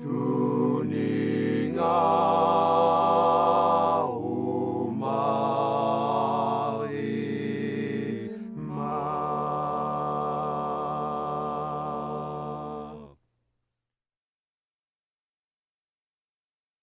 Tuning tuningan.